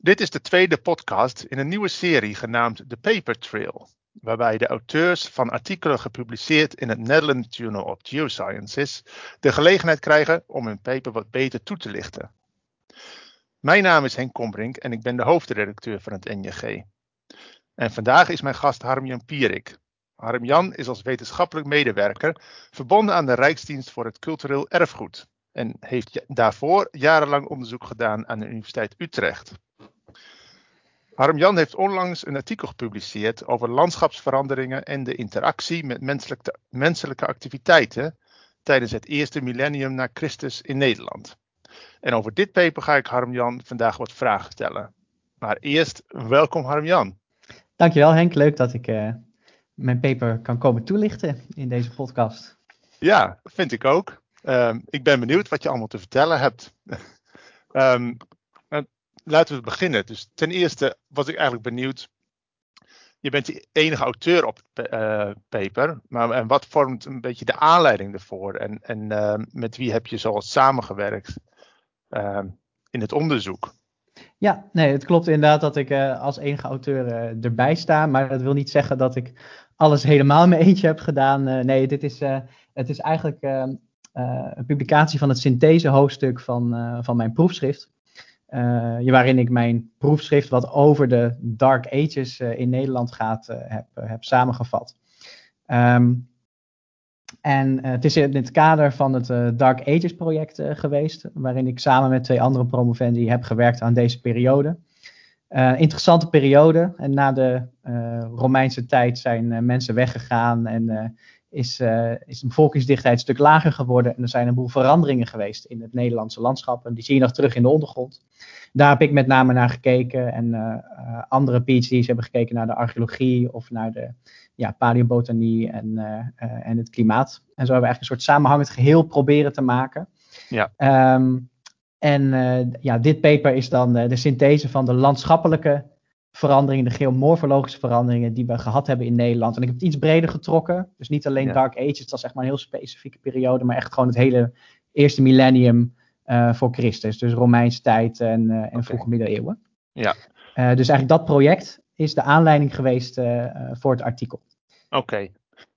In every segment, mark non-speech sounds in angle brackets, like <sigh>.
Dit is de tweede podcast in een nieuwe serie genaamd The Paper Trail, waarbij de auteurs van artikelen gepubliceerd in het Netherlands Journal of Geosciences de gelegenheid krijgen om hun paper wat beter toe te lichten. Mijn naam is Henk Kombrink en ik ben de hoofdredacteur van het NJG. En vandaag is mijn gast Harmjan Pierik. Harmjan is als wetenschappelijk medewerker verbonden aan de Rijksdienst voor het Cultureel Erfgoed en heeft daarvoor jarenlang onderzoek gedaan aan de Universiteit Utrecht. Harm-Jan heeft onlangs een artikel gepubliceerd over landschapsveranderingen en de interactie met menselijke, menselijke activiteiten tijdens het eerste millennium na Christus in Nederland. En over dit paper ga ik Harm-Jan vandaag wat vragen stellen. Maar eerst, welkom Harm-Jan. Dankjewel Henk, leuk dat ik uh, mijn paper kan komen toelichten in deze podcast. Ja, vind ik ook. Um, ik ben benieuwd wat je allemaal te vertellen hebt. um, <laughs> laten we beginnen. Dus ten eerste was ik eigenlijk benieuwd. Je bent de enige auteur op het uh, paper, maar en wat vormt een beetje de aanleiding ervoor? En, en uh, met wie heb je zo samengewerkt uh, in het onderzoek? Ja, nee, het klopt inderdaad dat ik als enige auteur erbij sta, maar dat wil niet zeggen dat ik alles helemaal in mijn eentje heb gedaan. Nee, dit is, het is eigenlijk een publicatie van het synthese hoofdstuk van, van mijn proefschrift. Uh, waarin ik mijn proefschrift wat over de Dark Ages uh, in Nederland gaat, uh, heb, heb samengevat. Um, en het is in het kader van het Dark Ages project geweest, waarin ik samen met twee andere promovendi heb gewerkt aan deze periode. interessante periode. En na de Romeinse tijd zijn mensen weggegaan en is, is de bevolkingsdichtheid een stuk lager geworden. En er zijn een boel veranderingen geweest in het Nederlandse landschap. En die zie je nog terug in de ondergrond daar heb ik met name naar gekeken. En uh, andere PhD's hebben gekeken naar de archeologie of naar de ja, paleobotanie en, uh, en het klimaat. En zo hebben we eigenlijk een soort samenhangend geheel proberen te maken. Ja. Um, en ja, dit paper is dan de synthese van de landschappelijke veranderingen, de geomorfologische veranderingen die we gehad hebben in Nederland. En ik heb het iets breder getrokken. Dus niet alleen ja. Dark Ages, dat is echt maar een heel specifieke periode, maar echt gewoon het hele eerste millennium uh, voor Christus. Dus Romeinse tijd en, uh, en okay. vroege middeleeuwen. Ja. Uh, dus eigenlijk dat project is de aanleiding geweest voor het artikel. Oké. Okay.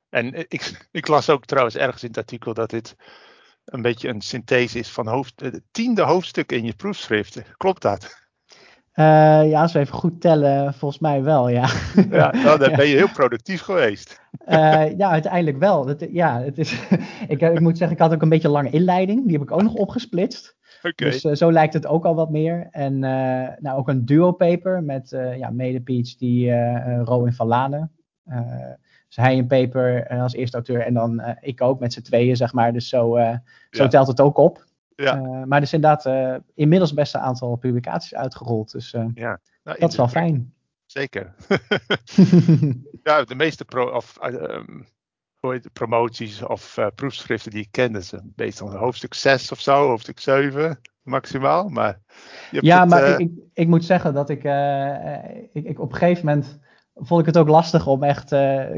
En ik, ik, las ook trouwens ergens in het artikel dat dit een beetje een synthese is van hoofd, het tiende hoofdstuk in je proefschrift. Klopt dat? Uh, ja, als we even goed tellen, volgens mij wel, ja. <laughs> Ja, nou, dan ben je heel productief geweest. Uh, <laughs> ja, uiteindelijk wel. Dat, ja, het is, <laughs> ik, ik, moet zeggen, ik had ook een beetje een lange inleiding. Die heb ik ook nog opgesplitst. Okay. Dus uh, zo lijkt het ook al wat meer. En nou, ook een duo paper met ja, mede-PhD Rowan van Lanen. dus hij een paper als eerste auteur en dan ik ook met z'n tweeën, zeg maar. Dus zo, zo ja. telt het ook op. Ja. Uh, maar er is inderdaad uh, inmiddels best een aantal publicaties uitgerold. Dus uh, ja. nou, dat is wel fijn. Zeker. <laughs> ja, de meeste pro of, um, promoties of proefschriften die ik ken, zijn meestal hoofdstuk 6 of zo, hoofdstuk 7 maximaal. Maar ja, het, maar ik, ik, moet zeggen dat ik, ik, ik, op een gegeven moment vond ik het ook lastig om echt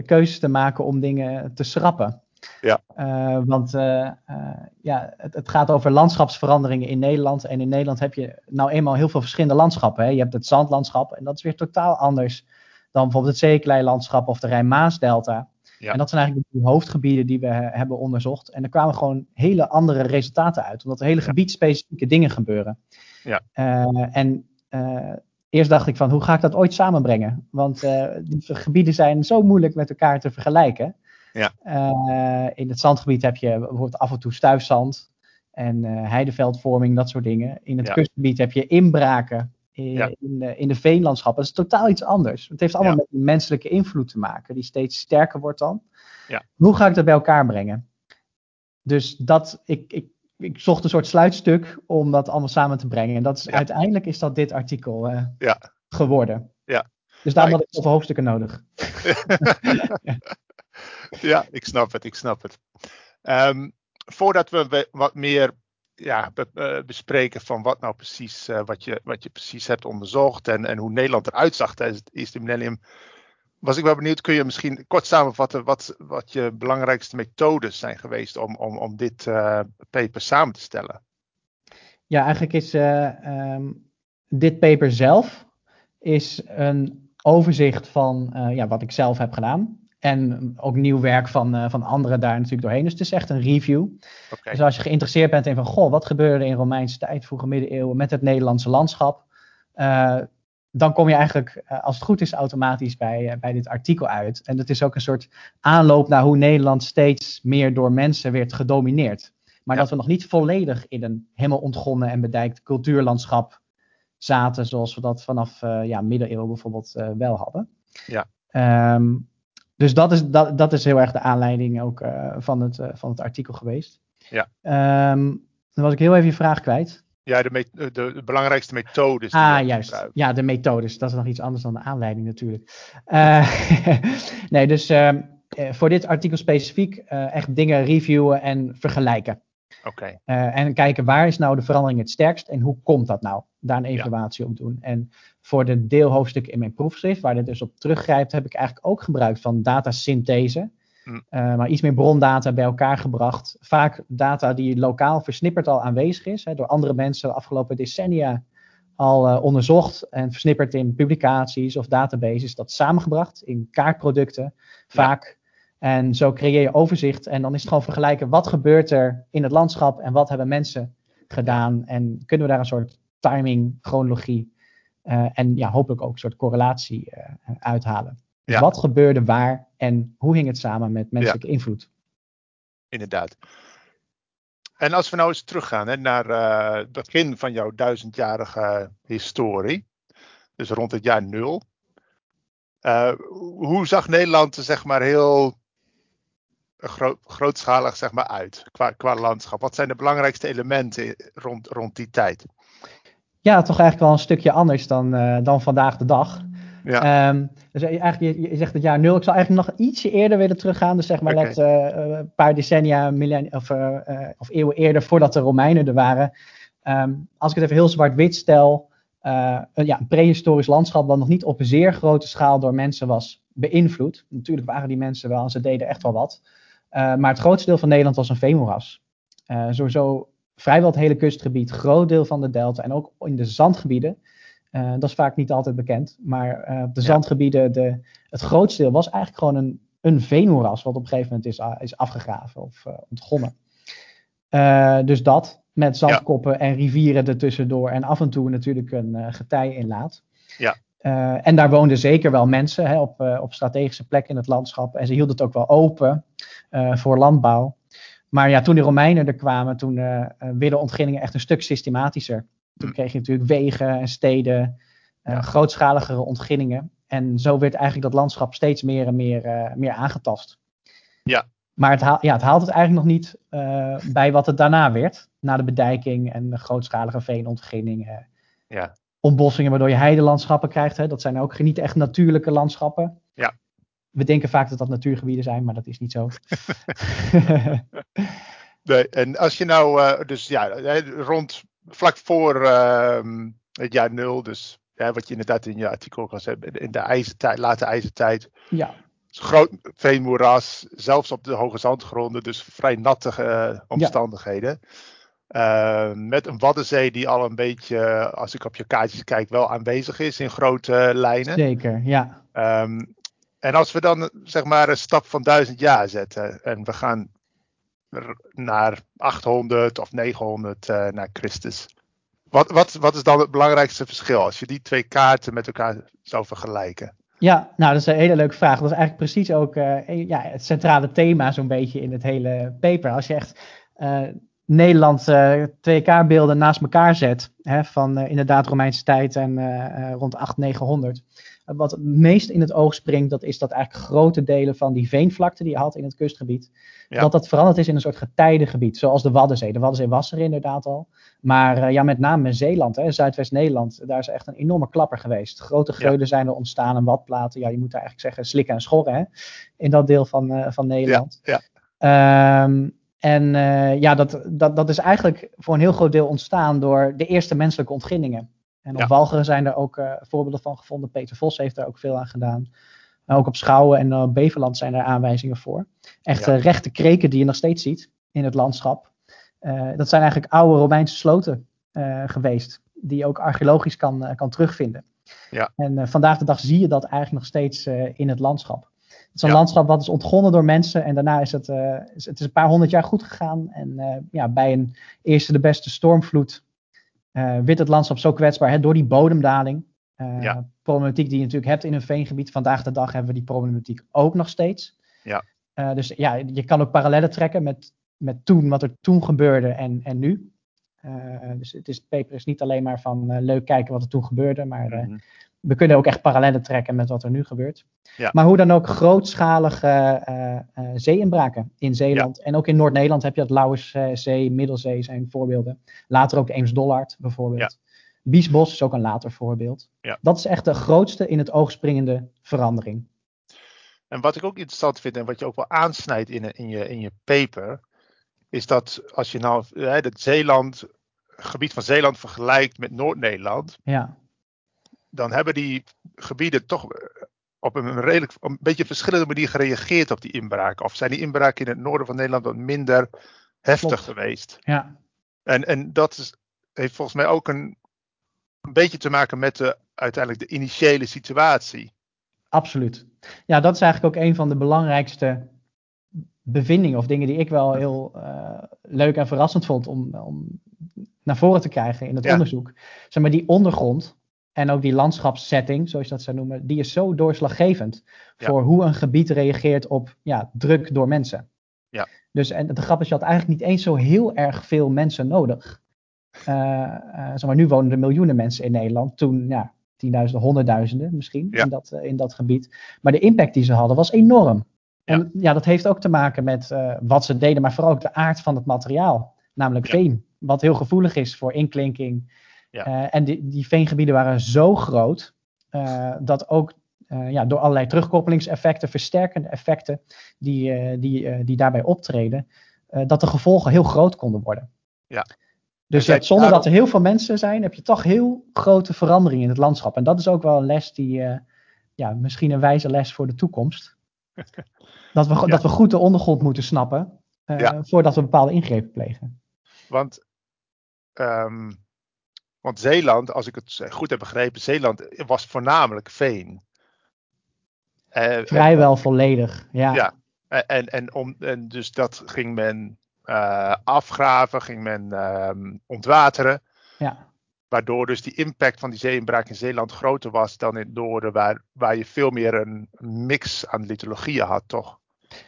keuzes te maken om dingen te schrappen. Ja. Uh, want uh, uh, ja, het, het, gaat over landschapsveranderingen in Nederland. En in Nederland heb je nou eenmaal heel veel verschillende landschappen. Hè. Je hebt het zandlandschap en dat is weer totaal anders dan bijvoorbeeld het zeekleilandschap of de Rijn-Maas-delta. Ja. En dat zijn eigenlijk de hoofdgebieden die we hebben onderzocht. En er kwamen gewoon hele andere resultaten uit, omdat er hele ja. gebiedspecifieke dingen gebeuren. Ja. en eerst dacht ik van, hoe ga ik dat ooit samenbrengen? Want die gebieden zijn zo moeilijk met elkaar te vergelijken. Ja. Uh, in het zandgebied heb je bijvoorbeeld af en toe stuifzand en uh, heideveldvorming, dat soort dingen. In het Ja. kustgebied heb je inbraken in, Ja. in, de, in de veenlandschappen. Dat is totaal iets anders. Het heeft allemaal met die menselijke invloed te maken, die steeds sterker wordt dan. Ja. Hoe ga ik dat bij elkaar brengen? Dus dat, ik, ik, ik zocht een soort sluitstuk om dat allemaal samen te brengen. En dat is, uiteindelijk is dat dit artikel eh, Ja. geworden. Ja. Dus daarom had ik zoveel hoofdstukken nodig. <laughs> <laughs> <laughs> <laughs> ja, ik snap het, ik snap het. Ehm, voordat we wat meer ja, eh, bespreken van wat nou precies, eh, wat, je, wat je precies hebt onderzocht en, en hoe Nederland eruit zag tijdens het eerste millennium, was ik wel benieuwd, kun je misschien kort samenvatten wat, wat je belangrijkste methodes zijn geweest om, om, om dit eh, paper samen te stellen? Ja, eigenlijk is eh, ehm, dit paper zelf is een overzicht van ja, wat ik zelf heb gedaan. En ook nieuw werk van, van anderen daar natuurlijk doorheen. Dus het is echt een review. Dus als je geïnteresseerd bent in van, goh, wat gebeurde in Romeinse tijd, vroege middeleeuwen, met het Nederlandse landschap dan kom je eigenlijk, eh, als het goed is, automatisch bij, eh, bij dit artikel uit. En dat is ook een soort aanloop naar hoe Nederland steeds meer door mensen werd gedomineerd. Maar dat we nog niet volledig in een helemaal ontgonnen en bedijkt cultuurlandschap zaten, zoals we dat vanaf ja, middeleeuwen bijvoorbeeld wel hadden. Ja. Ehm, dus dat is, dat, dat is heel erg de aanleiding ook van, het, van het artikel geweest. Ja. Um, dan was ik heel even je vraag kwijt. Ja, de, de, de, belangrijkste methodes. Die ah, juist. Ja, de methodes. Dat is nog iets anders dan de aanleiding natuurlijk. Uh, <laughs> nee, dus uh, voor dit artikel specifiek echt dingen reviewen en vergelijken. Oké. en kijken waar is nou de verandering het sterkst en hoe komt dat nou? Daar een evaluatie ja. op doen. En voor de deelhoofdstuk in mijn proefschrift, waar dit dus op teruggrijpt, heb ik eigenlijk ook gebruik van datasynthese. Uh, maar iets meer brondata bij elkaar gebracht. Vaak data die lokaal versnipperd al aanwezig is, hè, door andere mensen de afgelopen decennia al uh, onderzocht en versnipperd in publicaties of databases, dat samengebracht in kaartproducten, vaak. En zo creëer je overzicht en dan is het gewoon vergelijken wat gebeurt er in het landschap en wat hebben mensen gedaan en kunnen we daar een soort timing, chronologie en ja, hopelijk ook een soort correlatie uithalen. Dus wat gebeurde waar en hoe hing het samen met menselijke invloed? Inderdaad. En als we nou eens teruggaan hè, naar uh, het begin van jouw duizendjarige historie, dus rond het jaar nul. Uh, hoe zag Nederland er zeg maar heel groot, grootschalig zeg maar, uit qua, qua landschap? Wat zijn de belangrijkste elementen rond, rond die tijd? Ja, toch eigenlijk wel een stukje anders dan, uh, dan vandaag de dag. Ja. Um, dus eigenlijk, je, je, zegt het jaar nul. Ik zou eigenlijk nog ietsje eerder willen teruggaan. Dus zeg maar okay. net uh, een paar decennia of, uh, of, eeuwen eerder voordat de Romeinen er waren. Um, als ik het even heel zwart-wit stel. Een, ja, een prehistorisch landschap wat nog niet op een zeer grote schaal door mensen was beïnvloed. Natuurlijk waren die mensen wel en ze deden echt wel wat. maar het grootste deel van Nederland was een veenmoeras. sowieso vrijwel het hele kustgebied, groot deel van de delta en ook in de zandgebieden uh, dat is vaak niet altijd bekend. Maar uh, de zandgebieden, de, het grootste deel was eigenlijk gewoon een, een veenmoeras. Wat op een gegeven moment is, is afgegraven of uh, ontgonnen. dus dat, met zandkoppen ja. en rivieren ertussendoor. En af en toe natuurlijk een getij inlaat. Ja. en daar woonden zeker wel mensen hè, op, op strategische plekken in het landschap. En ze hielden het ook wel open voor landbouw. Maar ja, toen de Romeinen er kwamen, toen werden ontginningen echt een stuk systematischer. Toen kreeg je natuurlijk wegen en steden, uh, grootschaligere ontginningen. En zo werd eigenlijk dat landschap steeds meer en meer, uh, meer aangetast. Ja. Maar het, haal, ja, het haalt het eigenlijk nog niet bij wat het daarna werd. Na de bedijking en de grootschalige veenontginningen. Ja. Ontbossingen waardoor je heidelandschappen krijgt. Hè. Dat zijn ook niet echt natuurlijke landschappen. We denken vaak dat dat natuurgebieden zijn, maar dat is niet zo. <laughs> nee, en als je nou, dus ja, rond vlak voor uh, het jaar nul, dus ja, wat je inderdaad in je artikel kan zeggen, in de ijzertijd, late ijzertijd. Ja. Groot veenmoeras, zelfs op de hoge zandgronden, dus vrij natte uh, omstandigheden. Ja. Uh, met een Waddenzee die al een beetje, als ik op je kaartjes kijk, wel aanwezig is in grote lijnen. Zeker, ja. Um, en als we dan zeg maar een stap van duizend jaar zetten en we gaan naar 800 of 900 uh, naar Christus. Wat, wat, wat is dan het belangrijkste verschil als je die twee kaarten met elkaar zou vergelijken? Ja, nou dat is een hele leuke vraag. Dat is eigenlijk precies ook uh, ja, het centrale thema zo'n beetje in het hele paper. Als je echt uh, Nederland uh, twee kaartbeelden naast elkaar zet, hè, van inderdaad Romeinse tijd en rond 800, 900. Wat het meest in het oog springt, dat is dat eigenlijk grote delen van die veenvlakte die je had in het kustgebied, ja. dat dat veranderd is in een soort getijdengebied, zoals de Waddenzee. De Waddenzee was er inderdaad al, maar uh, ja, met name Zeeland, Zuidwest-Nederland, daar is echt een enorme klapper geweest. Grote geuden ja. zijn er ontstaan en watplaten, ja, je moet daar eigenlijk zeggen slikken en schorren, hè, in dat deel van, uh, van Nederland. Ja, ja. Um, en uh, ja, dat, dat, dat is eigenlijk voor een heel groot deel ontstaan door de eerste menselijke ontginningen. En op ja. Walcheren zijn er ook uh, voorbeelden van gevonden. Peter Vos heeft daar ook veel aan gedaan. Maar ook op Schouwen en uh, Beverland zijn er aanwijzingen voor. Echt ja. rechte kreken die je nog steeds ziet in het landschap. Uh, dat zijn eigenlijk oude Romeinse sloten geweest. die je ook archeologisch kan, kan terugvinden. Ja. En vandaag de dag zie je dat eigenlijk nog steeds in het landschap. Het is een landschap wat is ontgonnen door mensen en daarna is het, het is een paar honderd jaar goed gegaan. En ja, bij een eerste de beste stormvloed werd het landschap zo kwetsbaar hè, door die bodemdaling. Ja. Problematiek die je natuurlijk hebt in een veengebied. Vandaag de dag hebben we die problematiek ook nog steeds. Ja. Uh, dus ja, je kan ook parallellen trekken met, met toen, wat er toen gebeurde en, en nu. Uh, dus het is, paper is niet alleen maar van uh, leuk kijken wat er toen gebeurde, maar mm -hmm. We kunnen ook echt parallellen trekken met wat er nu gebeurt. Ja. Maar hoe dan ook grootschalige zeeinbraken in Zeeland Ja. en ook in Noord-Nederland heb je het Lauwerszee, Middelzee zijn voorbeelden. Later ook de Eems-Dollard bijvoorbeeld. Ja. Biesbos is ook een later voorbeeld. Dat is echt de grootste in het oog springende verandering. En wat ik ook interessant vind en wat je ook wel aansnijdt in, in, je, in je paper, is dat als je nou hè, het Zeeland, het gebied van Zeeland vergelijkt met Noord-Nederland, Ja, dan hebben die gebieden toch op een redelijk, een beetje verschillende manier gereageerd op die inbraken. Of zijn die inbraken in het noorden van Nederland wat minder heftig Klopt. geweest? ja, En, en dat is, heeft volgens mij ook een, een beetje te maken met de, uiteindelijk de initiële situatie. absoluut. Ja, dat is eigenlijk ook een van de belangrijkste bevindingen of dingen die ik wel heel eh, leuk en verrassend vond om, om naar voren te krijgen in het Ja. onderzoek. Zeg maar die ondergrond en ook die landschapssetting, zoals je dat zou noemen, die is zo doorslaggevend Ja. voor hoe een gebied reageert op ja, druk door mensen. Ja. Dus en de grap is, je had eigenlijk niet eens zo heel erg veel mensen nodig. Eh, zeg maar, nu wonen er miljoenen mensen in Nederland. Toen, ja, tienduizenden, honderdduizenden misschien Ja. in, dat, eh, in dat gebied. Maar de impact die ze hadden was enorm. En ja, dat heeft ook te maken met wat ze deden, maar vooral ook de aard van het materiaal. Namelijk Ja. veen, wat heel gevoelig is voor inklinking. Ja. Eh, en die, die veengebieden waren zo groot eh, dat ook eh, ja, door allerlei terugkoppelingseffecten, versterkende effecten die, die, die daarbij optreden, dat de gevolgen heel groot konden worden. Ja. Dus zonder dat er heel veel mensen zijn, heb je toch heel grote veranderingen in het landschap. En dat is ook wel een les die, ja, misschien een wijze les voor de toekomst. <laughs> Dat we, Ja. dat we goed de ondergrond moeten snappen Ja. voordat we bepaalde ingrepen plegen. Want, ehm, want Zeeland, als ik het goed heb begrepen, Zeeland was voornamelijk veen. Eh, Vrijwel volledig. Ja, Ja. En, en, en, om, en dus dat ging men eh, afgraven, ging men ehm, ontwateren. ja. Waardoor dus die impact van die zeeinbraak in Zeeland groter was dan in het noorden, waar, waar je veel meer een mix aan lithologieën had, toch?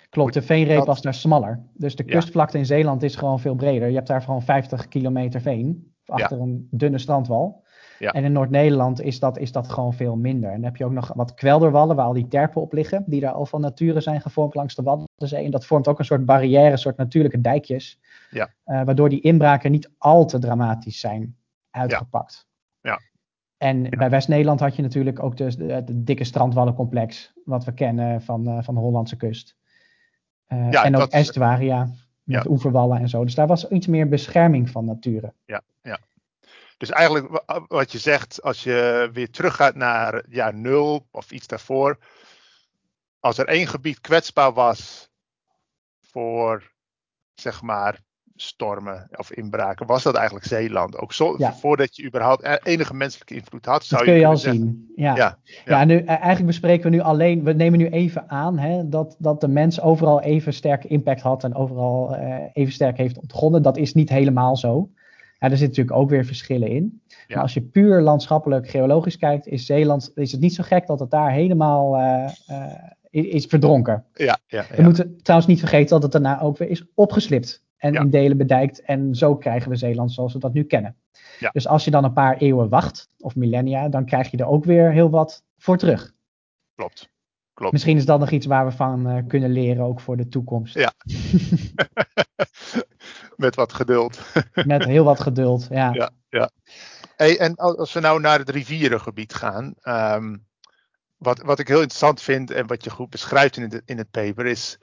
klopt. De veenreep dat- was daar smaller. Dus de Ja. kustvlakte in Zeeland is gewoon veel breder. Je hebt daar gewoon 50 kilometer veen achter een dunne strandwal. Ja. En in Noord-Nederland is dat, is dat gewoon veel minder. En dan heb je ook nog wat kwelderwallen waar al die terpen op liggen, die daar al van nature zijn gevormd langs de Waddenzee. En dat vormt ook een soort barrière, een soort natuurlijke dijkjes. Ja. Eh, waardoor die inbraken niet al te dramatisch zijn uitgepakt. Ja. En bij West-Nederland had je natuurlijk ook dus de, de dikke strandwallencomplex, wat we kennen van, eh, van de Hollandse kust. Eh, en ook dat estuaria, met Ja. oeverwallen en zo. Dus daar was iets meer bescherming van nature. Dus eigenlijk wa- wat je zegt, als je weer teruggaat naar jaar nul of iets daarvoor. Als er één gebied kwetsbaar was voor, zeg maar, stormen of inbraken, was dat eigenlijk Zeeland. Ook zo, Ja. voordat je überhaupt e- enige menselijke invloed had, Dat zou kun je al zeggen. zien. Ja. Ja, Ja, nu, eh, eigenlijk bespreken we nu alleen, we nemen nu even aan hè, dat, dat de mens overal even sterke impact had en overal eh, even sterk heeft ontgonnen. Dat is niet helemaal zo. Ja, er zitten natuurlijk ook weer verschillen in. Maar als je puur landschappelijk geologisch kijkt, is Zeeland, is het niet zo gek dat het daar helemaal eh, eh, is, verdronken. Ja, ja, We ja. moeten trouwens niet vergeten dat het daarna ook weer is opgeslipt. En Ja. in delen bedijkt. En zo krijgen we Zeeland zoals we dat nu kennen. Ja. Dus als je dan een paar eeuwen wacht, of millennia, dan krijg je er ook weer heel wat voor terug. klopt. Klopt. Misschien is dat nog iets waar we van eh, kunnen leren, ook voor de toekomst. Ja. <laughs> Met wat geduld. <laughs> Met heel wat geduld. Ja. Ja. Hey, en als we nou naar het rivierengebied gaan. ehm, wat, wat ik heel interessant vind en wat je goed beschrijft in in het paper is.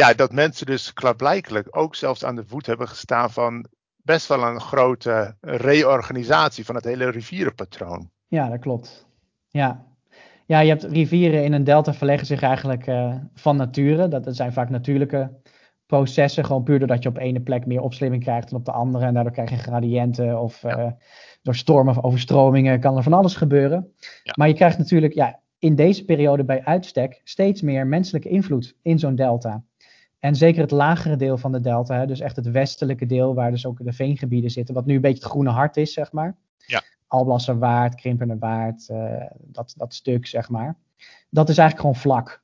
Ja, dat mensen dus klaarblijkelijk ook zelfs aan de voet hebben gestaan van best wel een grote reorganisatie van het hele rivierenpatroon. Ja, dat klopt. Ja. ja, je hebt rivieren in een delta verleggen zich eigenlijk eh, van nature. Dat, dat zijn vaak natuurlijke processen, gewoon puur doordat je op ene plek meer opslimming krijgt dan op de andere. En daardoor krijg je gradiënten of eh, door stormen of overstromingen kan er van alles gebeuren. Ja. Maar je krijgt natuurlijk ja, in deze periode bij uitstek steeds meer menselijke invloed in zo'n delta. En zeker het lagere deel van de delta, hè, dus echt het westelijke deel waar dus ook de veengebieden zitten, wat nu een beetje het groene hart is, zeg maar. Ja. Alblasserwaard, Krimpenerwaard, uh, dat, dat stuk, zeg maar. Dat is eigenlijk gewoon vlak.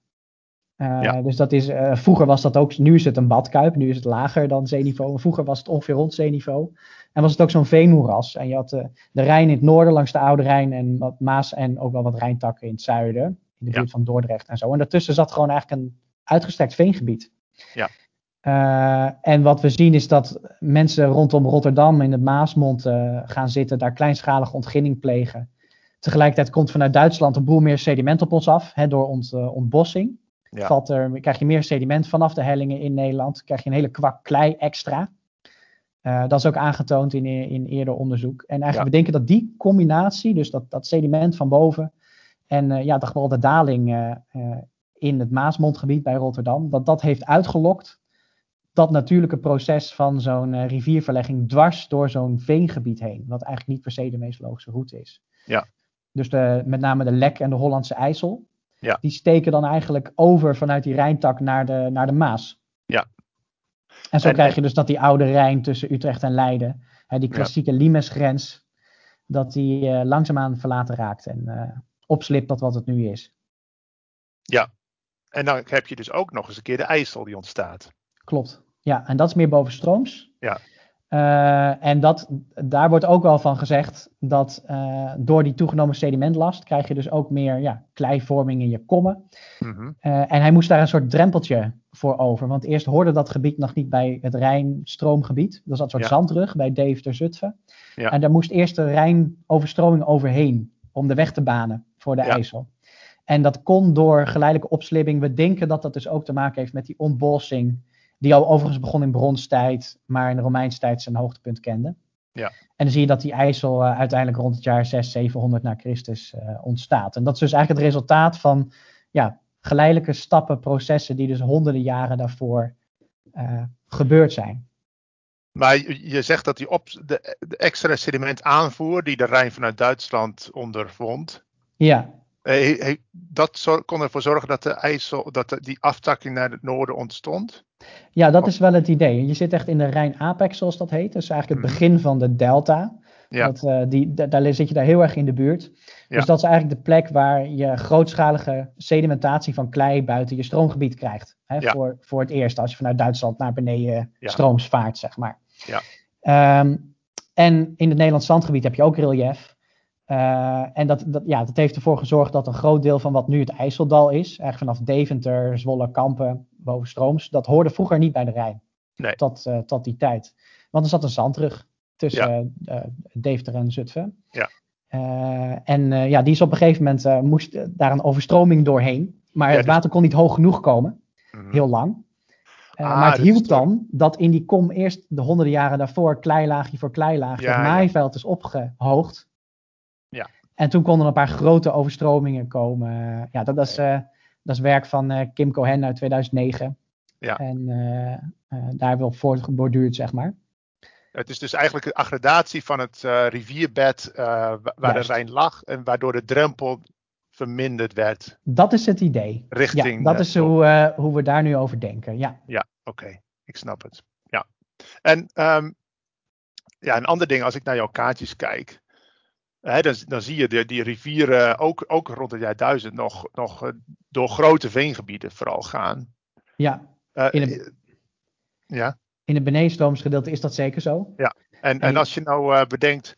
Uh, Ja. Dus dat is, uh, vroeger was dat ook, nu is het een badkuip, nu is het lager dan zeeniveau. Vroeger was het ongeveer rond zeeniveau. En was het ook zo'n veenmoeras. En je had de Rijn in het noorden langs de Oude Rijn en wat Maas en ook wel wat Rijntakken in het zuiden. In de buurt Ja. van Dordrecht en zo. En daartussen zat gewoon eigenlijk een uitgestrekt veengebied. Ja. Uh, en wat we zien is dat mensen rondom Rotterdam in de Maasmond uh, gaan zitten, daar kleinschalige ontginning plegen. Tegelijkertijd komt vanuit Duitsland een boel meer sediment op ons af, hè, door ont, uh, ontbossing. Ja. Valt er, krijg je meer sediment vanaf de hellingen in Nederland, krijg je een hele kwak klei extra. Dat is ook aangetoond in, in eerder onderzoek. En eigenlijk Ja. we denken dat die combinatie, dus dat, dat sediment van boven en ja, de daling in het Maasmondgebied bij Rotterdam, dat dat heeft uitgelokt dat natuurlijke proces van zo'n uh, rivierverlegging dwars door zo'n veengebied heen. Wat eigenlijk niet per se de meest logische route is. Ja. Dus de, met name de Lek en de Hollandse IJssel. Ja. Die steken dan eigenlijk over vanuit die Rijntak naar de, naar de Maas. Ja. En zo En- krijg je dus dat die oude Rijn tussen Utrecht en Leiden, hè, die Ja. klassieke Limesgrens, dat die uh, langzaamaan verlaten raakt en uh, opslipt tot wat het nu is. En dan heb je dus ook nog eens een keer de IJssel die ontstaat. Klopt. Ja, en dat is meer bovenstrooms. Ja. Uh, en dat, daar wordt ook wel van gezegd dat uh, door die toegenomen sedimentlast krijg je dus ook meer ja, kleivorming in je kommen. Mhm. Uh, en hij moest daar een soort drempeltje voor over. Want eerst hoorde dat gebied nog niet bij het Rijnstroomgebied. Dat is een soort Ja. zandrug bij Deventer Zutphen. Ja. En daar moest eerst de Rijnoverstroming overheen om de weg te banen voor de. IJssel. En dat kon door geleidelijke opslibbing. We denken dat dat dus ook te maken heeft met die ontbossing. Die al overigens begon in bronstijd, maar in de Romeinse tijd zijn hoogtepunt kende. Ja. En dan zie je dat die IJssel uh, uiteindelijk rond het jaar 600, 700 na Christus uh, ontstaat. En dat is dus eigenlijk het resultaat van ja, geleidelijke stappen, processen die dus honderden jaren daarvoor uh, gebeurd zijn. Maar je zegt dat die op, de, de extra sediment aanvoer die de Rijn vanuit Duitsland ondervond, Ja, eh, dat kon ervoor zorgen dat de IJssel, dat de- die aftakking naar het noorden ontstond. ja, dat is wel het idee. Je zit echt in de Rijn-Apex, zoals dat heet. Dus eigenlijk het Mhm. begin van de delta. Ja. Dat, uh, die, da- daar zit je daar heel erg in de buurt. Ja. Dus dat is eigenlijk de plek waar je grootschalige sedimentatie van klei buiten je stroomgebied krijgt. Hè, Ja. voor, voor het eerst als je vanuit Duitsland naar beneden strooms vaart, zeg maar. Ja. Ehm, en in het Nederlands zandgebied heb je ook relief. Uh, en dat, dat, ja, dat heeft ervoor gezorgd dat een groot deel van wat nu het IJsseldal is, eigenlijk vanaf Deventer, Zwolle, Kampen, bovenstrooms, dat hoorde vroeger niet bij de Rijn. Nee. Tot, uh, tot die tijd. Want er zat een zandrug tussen ja. uh, Deventer en Zutphen. Ja. En ja, die is op een gegeven moment, moest daar een overstroming doorheen. Maar Ja, het dus- water kon niet hoog genoeg komen, Mhm. heel lang. Uh, Ah, maar het dus hielp dan dat in die kom eerst de honderden jaren daarvoor kleilaagje voor kleilaagje Ja, het ja. maaiveld is opgehoogd. Ja. En toen konden er een paar grote overstromingen komen. Ja, dat, dat is, uh, dat is werk van uh, Kim Cohen uit 2009. Ja. En uh, daar hebben we op voortgeborduurd, zeg maar. Het is dus eigenlijk een aggradatie van het eh, rivierbed eh, wa- waar Juist. de Rijn lag en waardoor de drempel verminderd werd Dat is het idee. richting. ja, dat eh, is hoe, uh, hoe we daar nu over denken. Ja, Oké, ik snap het. Ja. En ehm, ja, een ander ding, als ik naar jouw kaartjes kijk, dan, dan zie je de, die rivieren ook, ook rond het jaar 1000 nog, nog eh, door grote veengebieden vooral gaan. ja. Eh, In het- Ja, in het benedenstroomsgedeelte is dat zeker zo. en, en En- als je nou eh, bedenkt,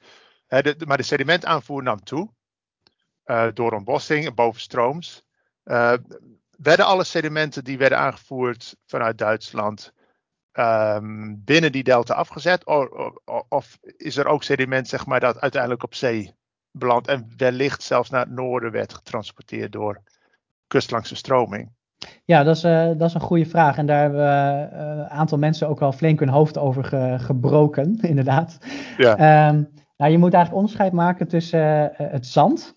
de, maar de sedimentaanvoer nam toe eh, door ontbossing en bovenstrooms. Eh, werden alle sedimenten die werden aangevoerd vanuit Duitsland ehm, binnen die delta afgezet? O- o- of is er ook sediment zeg maar, dat uiteindelijk op zee belandt en wellicht zelfs naar het noorden werd getransporteerd door kustlangse stroming? Ja, dat is, uh, dat is een goede vraag. En daar hebben uh, een aantal mensen ook wel flink hun hoofd over ge gebroken, <laughs> inderdaad. Ja. Um, nou, je moet eigenlijk onderscheid maken tussen uh, het zand,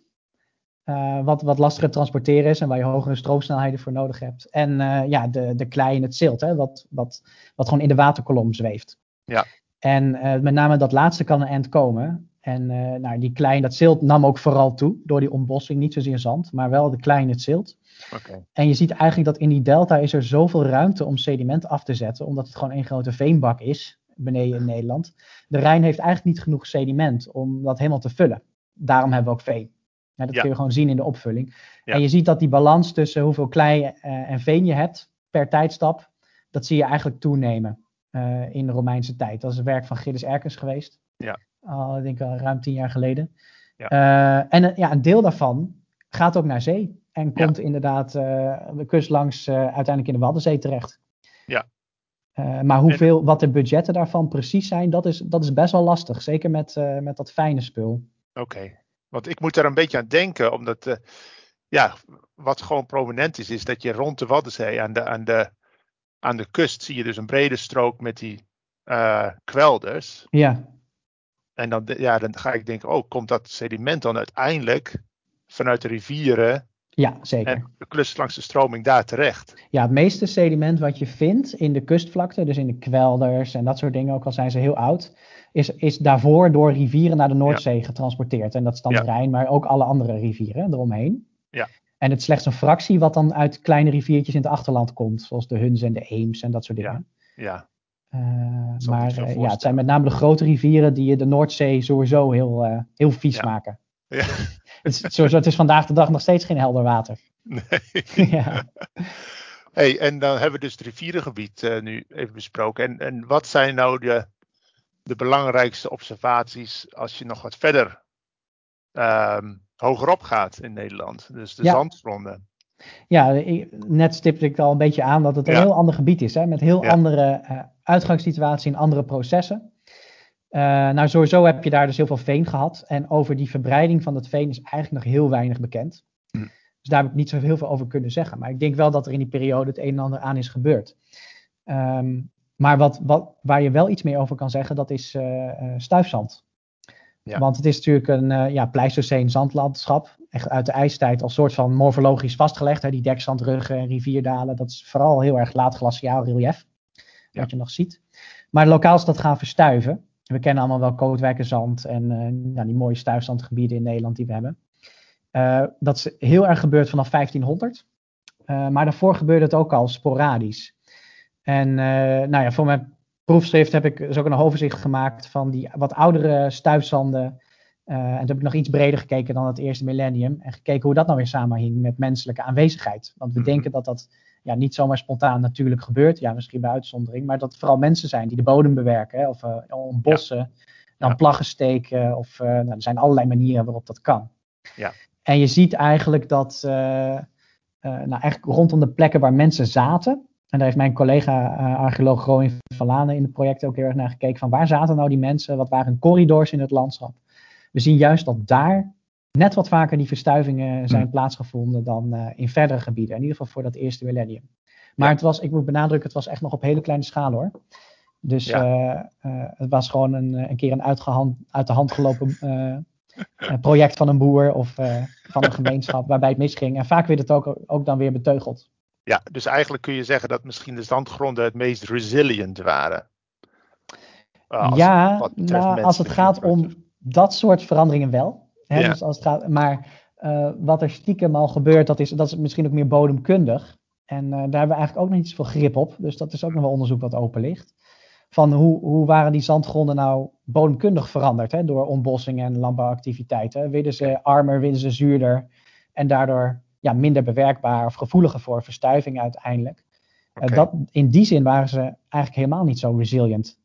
wat, wat lastiger te transporteren is en waar je hogere stroomsnelheden voor nodig hebt. En ja, de, de klei en het zilt, hè, wat, wat, wat gewoon in de waterkolom zweeft. Ja. En met name dat laatste kan een eind komen. En nou, die klei, dat zilt nam ook vooral toe door die ontbossing. Niet zozeer zand, maar wel de klei in het zilt. Okay. En je ziet eigenlijk dat in die delta is er zoveel ruimte om sediment af te zetten. Omdat het gewoon één grote veenbak is beneden in Nederland. De Rijn heeft eigenlijk niet genoeg sediment om dat helemaal te vullen. Daarom hebben we ook veen. Dat kun je gewoon zien in de opvulling. En je ziet dat die balans tussen hoeveel klei en veen je hebt per tijdstap, dat zie je eigenlijk toenemen uh, in de Romeinse tijd. Dat is het werk van Gilles Erkens geweest. Ja. Al, ik denk al ruim tien jaar geleden. Ja. Uh, en ja, een deel daarvan gaat ook naar zee. En komt inderdaad de kust langs uiteindelijk in de Waddenzee terecht. Ja. maar hoeveel, wat de budgetten daarvan precies zijn, dat is, dat is best wel lastig. Zeker met, met dat fijne spul. Oké. Want ik moet er een beetje aan denken, omdat ja, wat gewoon prominent is, is dat je rond de Waddenzee aan de, aan de aan de kust zie je dus een brede strook met die uh, kwelders. Ja. En dan, ja, dan ga ik denken, oh, komt dat sediment dan uiteindelijk vanuit de rivieren ja, zeker. En de klus langs de stroming daar terecht. Ja, het meeste sediment wat je vindt in de kustvlakte, dus in de kwelders en dat soort dingen, ook al zijn ze heel oud, is, is daarvoor door rivieren naar de Noordzee getransporteerd. En dat is dan de Rijn, maar ook alle andere rivieren eromheen. Ja. En het is slechts een fractie wat dan uit kleine riviertjes in het achterland komt, zoals de Huns en de Eems en dat soort dingen. Ja. ja. Uh, maar uh, ja, het zijn met name de grote rivieren die de Noordzee sowieso heel, uh, heel vies maken. Ja. <laughs> het, is, het is vandaag de dag nog steeds geen helder water. Nee. <laughs> ja. Hey, en dan hebben we dus het rivierengebied nu even besproken. En, en wat zijn nou de, de belangrijkste observaties als je nog wat verder um, hogerop gaat in Nederland. Dus de ja. zandgronden. Ja, net stipte ik al een beetje aan dat het een heel ander gebied is. Hè, met heel andere uh, uitgangssituatie en andere processen. Uh, nou, sowieso heb je daar dus heel veel veen gehad. En over die verbreiding van dat veen is eigenlijk nog heel weinig bekend. Hm. Dus daar heb ik niet zo heel veel over kunnen zeggen. Maar ik denk wel dat er in die periode het een en ander aan is gebeurd. Um, maar wat, wat, waar je wel iets meer over kan zeggen, dat is uh, stuifzand. Ja. Want het is natuurlijk een uh, ja, pleistoceen zandlandschap. Echt uit de ijstijd als soort van morfologisch vastgelegd. Hè, die dekzandruggen en rivierdalen. Dat is vooral heel erg laat glaciaal relief. Wat je nog ziet. Maar lokaal is dat gaan verstuiven. We kennen allemaal wel Kootwijkerzand en nou, die mooie stuifzandgebieden in Nederland die we hebben. Uh, dat is heel erg gebeurd vanaf 1500. maar daarvoor gebeurde het ook al sporadisch. En nou ja, voor mijn proefschrift heb ik dus ook een overzicht gemaakt van die wat oudere stuifzanden. Uh, en toen heb ik nog iets breder gekeken dan het eerste millennium. En gekeken hoe dat nou weer samenhing met menselijke aanwezigheid. Want we mhm. denken dat dat ja, niet zomaar spontaan natuurlijk gebeurt. Ja, misschien bij uitzondering. Maar dat het vooral mensen zijn die de bodem bewerken. Hè, of uh, bossen, dan ja. plaggen steken. Of uh, nou, er zijn allerlei manieren waarop dat kan. Ja. En je ziet eigenlijk dat nou, eigenlijk rondom de plekken waar mensen zaten. En daar heeft mijn collega uh, archeoloog Roin van Lanen in het project ook heel erg naar gekeken. Van waar zaten nou die mensen? Wat waren corridors in het landschap? We zien juist dat daar net wat vaker die verstuivingen zijn hmm. plaatsgevonden dan uh, in verdere gebieden. In ieder geval voor dat eerste millennium. Maar het was, ik moet benadrukken, het was echt nog op hele kleine schaal hoor. Dus ja. uh, het was gewoon een, een keer een uitgehand, uit de hand gelopen project van een boer of van een gemeenschap waarbij het misging. En vaak werd het ook, ook dan weer beteugeld. Ja, dus eigenlijk kun je zeggen dat misschien de zandgronden het meest resilient waren. Als, ja, nou, als het gaat om dat soort veranderingen wel. Hè, ja. dus als het gaat, maar uh, wat er stiekem al gebeurt, dat is, dat is misschien ook meer bodemkundig. En uh, daar hebben we eigenlijk ook nog niet zoveel grip op. Dus dat is ook nog wel onderzoek wat open ligt. Van hoe, hoe waren die zandgronden nou bodemkundig veranderd hè, door ontbossing en landbouwactiviteiten? Werden ze armer, werden ze zuurder en daardoor ja, minder bewerkbaar of gevoeliger voor verstuiving uiteindelijk. Eh, dat, in die zin waren ze eigenlijk helemaal niet zo resilient.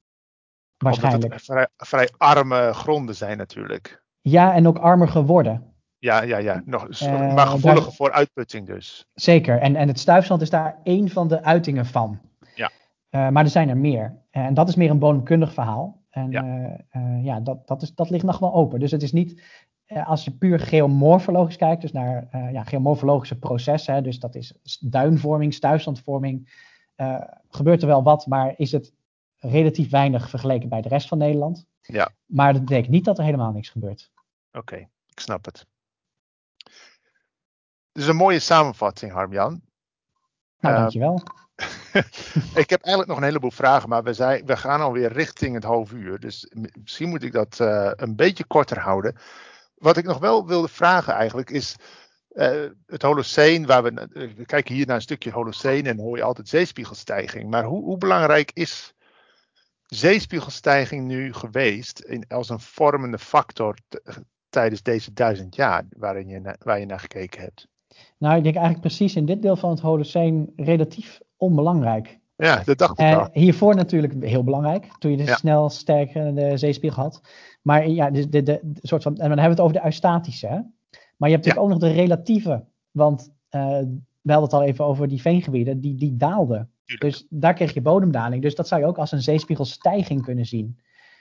Waarschijnlijk. Het vrij, vrij arme gronden zijn natuurlijk. Ja, en ook armer geworden. Ja, ja, ja. Nog, uh, maar gevoeliger daar, voor uitputting dus. Zeker. En, en het stuifzand is daar één van de uitingen van. Ja. Uh, maar er zijn er meer. En dat is meer een bodemkundig verhaal. En ja, uh, ja dat, dat, is, dat ligt nog wel open. Dus het is niet eh, als je puur geomorfologisch kijkt, dus naar ja, geomorfologische processen, hè, dus dat is duinvorming, stuifzandvorming, gebeurt er wel wat, maar is het relatief weinig vergeleken bij de rest van Nederland. Ja. Maar dat betekent niet dat er helemaal niks gebeurt. Oké, ik snap het. Dus een mooie samenvatting, Harmjan. Nou, uh, dankjewel. <laughs> ik heb eigenlijk nog een heleboel vragen, maar we, zijn, we gaan alweer richting het half uur. Dus misschien moet ik dat uh, een beetje korter houden. Wat ik nog wel wilde vragen eigenlijk is. Uh, het Holoceen, waar we, we kijken hier naar een stukje Holoceen en hoor je altijd zeespiegelstijging. Maar hoe, hoe belangrijk is zeespiegelstijging nu geweest in, als een vormende factor tijdens deze duizend jaar waarin je, waar je naar gekeken hebt? Nou, ik denk eigenlijk precies in dit deel van het Holoceen relatief onbelangrijk. Ja, dat dacht ik wel. hiervoor natuurlijk heel belangrijk, toen je de ja. snel sterkende zeespiegel had. Maar ja, de, de, de, soort van, en dan hebben we het over de eustatische. Hè? Maar je hebt natuurlijk ja. ook nog de relatieve. Want uh, we hadden het al even over die veengebieden, die, die daalden. Dus daar kreeg je bodemdaling. Dus dat zou je ook als een zeespiegelstijging kunnen zien.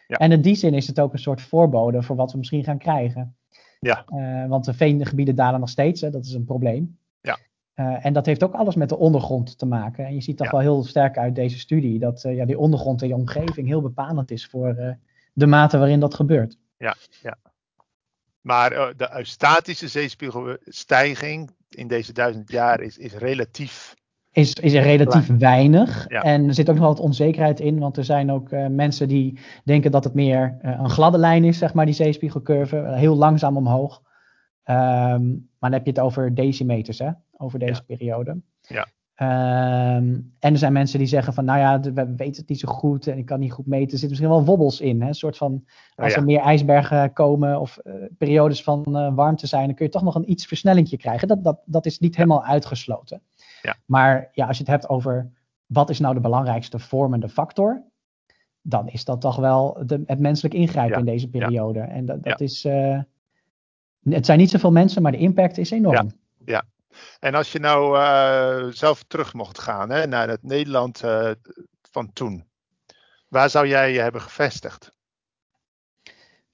Ja. En in die zin is het ook een soort voorbode voor wat we misschien gaan krijgen. Ja. Uh, want de veengebieden dalen nog steeds, hè, dat is een probleem. Ja. Uh, en dat heeft ook alles met de ondergrond te maken. En je ziet toch ja. wel heel sterk uit deze studie dat uh, ja, die ondergrond en die omgeving heel bepalend is voor de mate waarin dat gebeurt. Ja, ja. Maar de statische zeespiegelstijging in deze duizend jaar is, is relatief is, is er relatief Klein. weinig. Ja. En er zit ook nog wat onzekerheid in, want er zijn ook uh, mensen die denken dat het meer uh, een gladde lijn is, zeg maar, die zeespiegelcurve. Heel langzaam omhoog. Um, maar dan heb je het over decimeters, hè, over deze ja. periode. Ja. Um, en er zijn mensen die zeggen van, nou ja, we weten het niet zo goed en ik kan niet goed meten. Er zitten misschien wel wobbels in. Hè? Een soort van, als oh, ja. er meer ijsbergen komen of uh, periodes van warmte zijn, dan kun je toch nog een iets versnellingje krijgen. Dat, dat, dat is niet helemaal uitgesloten. Ja. Maar ja, als je het hebt over wat is nou de belangrijkste vormende factor, dan is dat toch wel de, het menselijk ingrijpen ja. in deze periode. En dat, dat is, uh, het zijn niet zoveel mensen, maar de impact is enorm. Ja. En als je nou uh, zelf terug mocht gaan hè, naar het Nederland uh, van toen, waar zou jij je hebben gevestigd?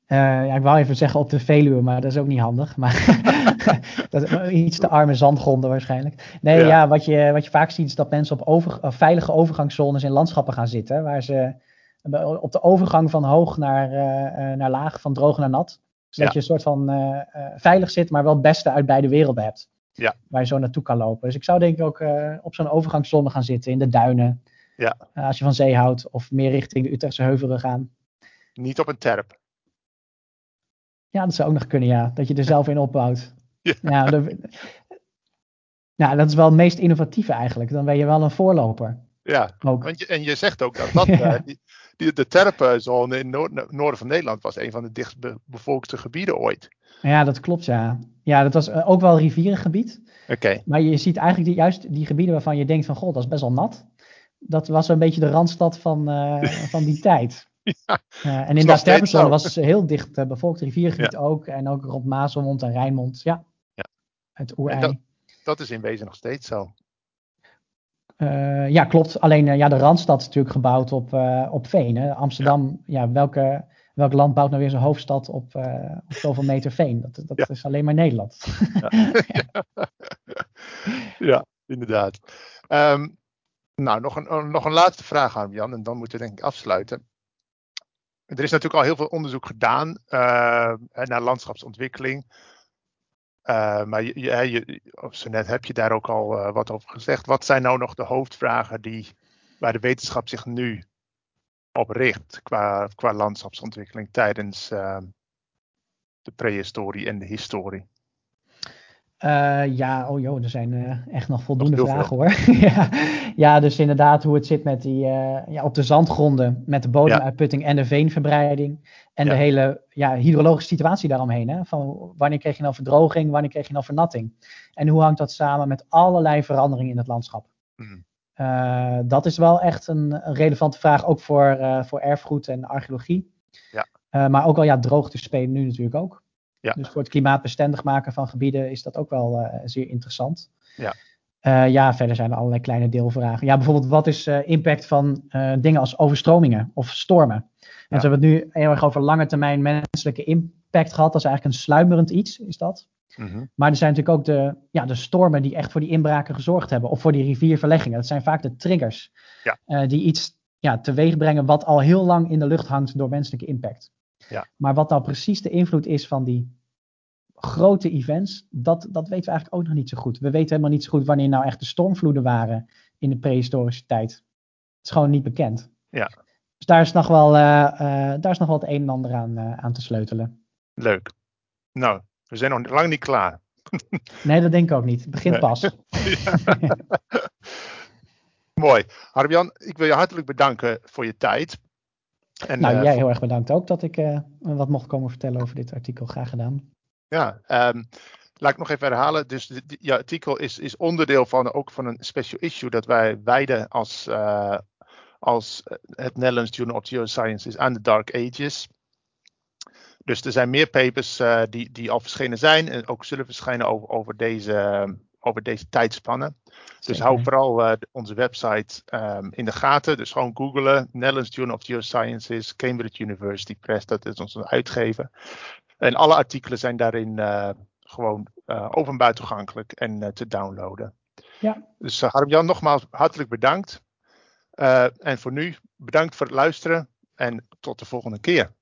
Uh, ja, ik wou even zeggen op de Veluwe, maar dat is ook niet handig. Maar <laughs> <laughs> dat is iets te arme zandgronden waarschijnlijk. Nee, ja, ja wat, je, wat je vaak ziet is dat mensen op over, uh, veilige overgangszones in landschappen gaan zitten. Waar ze op de overgang van hoog naar, uh, naar laag, van droog naar nat. Zodat ja. je een soort van veilig zit, maar wel het beste uit beide werelden hebt. Ja. Waar je zo naartoe kan lopen. Dus ik zou denk ik ook op zo'n overgangszone gaan zitten in de duinen. Ja. als je van zee houdt of meer richting de Utrechtse heuvelen gaan. Niet op een terp. Ja, dat zou ook nog kunnen, ja. Dat je er zelf in opbouwt. <laughs> Ja. nou, dat is wel het meest innovatieve eigenlijk. Dan ben je wel een voorloper. Ja, ook. Want je, en je zegt ook dat, dat <laughs> ja. uh, die, die, de terpenzone in het noorden van Nederland was een van de dichtst bevolkte gebieden ooit. Ja, dat klopt, ja. Ja, dat was uh, ook wel rivierengebied. Oké. Okay. Maar je ziet eigenlijk die, juist die gebieden waarvan je denkt van, god, dat is best wel nat. Dat was een beetje de randstad van, uh, <laughs> van die tijd. Ja, uh, en in de Terpenzone was heel dicht uh, bevolkt, riviergebied ja. ook. En ook rond Mazelmond en Rijnmond. Ja. Het oerei. Dat, dat, is in wezen nog steeds zo. Uh, ja, klopt. Alleen ja, de Randstad is natuurlijk gebouwd op, op veen. Hè? Amsterdam, ja. ja, welke, welk land bouwt nou weer zijn hoofdstad op, op zoveel meter veen? Dat, dat is alleen maar Nederland. ja. <laughs> inderdaad. Um, nou, nog een, nog een laatste vraag aan Jan, en dan moeten we denk ik afsluiten. Er is natuurlijk al heel veel onderzoek gedaan naar landschapsontwikkeling. Uh, maar je, je, je, zo net heb je daar ook al uh, wat over gezegd. Wat zijn nou nog de hoofdvragen die, waar de wetenschap zich nu op richt qua, qua landschapsontwikkeling tijdens de prehistorie en de historie? Uh, ja, oh joh, er zijn echt nog voldoende vragen hoor. <laughs> ja. Ja, dus inderdaad hoe het zit met die, uh, ja, op de zandgronden, met de bodemuitputting en de veenverbreiding. En de hele ja, hydrologische situatie daaromheen. Hè? Van wanneer kreeg je nou verdroging, wanneer kreeg je nou vernatting? En hoe hangt dat samen met allerlei veranderingen in het landschap? Mm. dat is wel echt een, een relevante vraag, ook voor, voor erfgoed en archeologie. Ja. maar ook al ja, droogte spelen nu natuurlijk ook. Ja. Dus voor het klimaatbestendig maken van gebieden is dat ook wel zeer interessant. Ja. Uh, ja, verder zijn er allerlei kleine deelvragen. Ja, bijvoorbeeld wat is uh, impact van dingen als overstromingen of stormen? En ja. we hebben het nu heel erg over lange termijn menselijke impact gehad. Dat is eigenlijk een sluimerend iets, is dat. Mm-hmm. Maar er zijn natuurlijk ook de, ja, de stormen die echt voor die inbraken gezorgd hebben. Of voor die rivierverleggingen. Dat zijn vaak de triggers. Ja. die iets ja, teweeg brengen wat al heel lang in de lucht hangt door menselijke impact. Ja. Maar wat nou precies de invloed is van die grote events, dat, dat weten we eigenlijk ook nog niet zo goed. We weten helemaal niet zo goed wanneer nou echt de stormvloeden waren in de prehistorische tijd. Het is gewoon niet bekend. Ja. Dus daar is nog wel, daar is nog wel het een en ander aan, aan te sleutelen. Leuk. Nou, we zijn nog lang niet klaar. <laughs> nee, dat denk ik ook niet. Het begint pas. <laughs> <laughs> Mooi. Harbian, ik wil je hartelijk bedanken voor je tijd. En, nou, jij heel erg bedankt ook dat ik wat mocht komen vertellen over dit artikel. Graag gedaan. Ja, um, laat ik nog even herhalen. Dus je artikel is, is onderdeel van ook van een special issue dat wij wijden als, uh, als het Netherlands Journal of Geosciences aan de Dark Ages. Dus er zijn meer papers uh, die, die al verschenen zijn en ook zullen verschijnen over, over, deze, over deze tijdspannen. Dus hou vooral uh, onze website um, in de gaten. Dus gewoon googlen. Netherlands Journal of Geosciences, Cambridge University Press, dat is onze uitgever. En alle artikelen zijn daarin uh, gewoon uh, openbaar toegankelijk en uh, te downloaden. Ja. Dus Harm-Jan, nogmaals hartelijk bedankt. en voor nu, bedankt voor het luisteren en tot de volgende keer.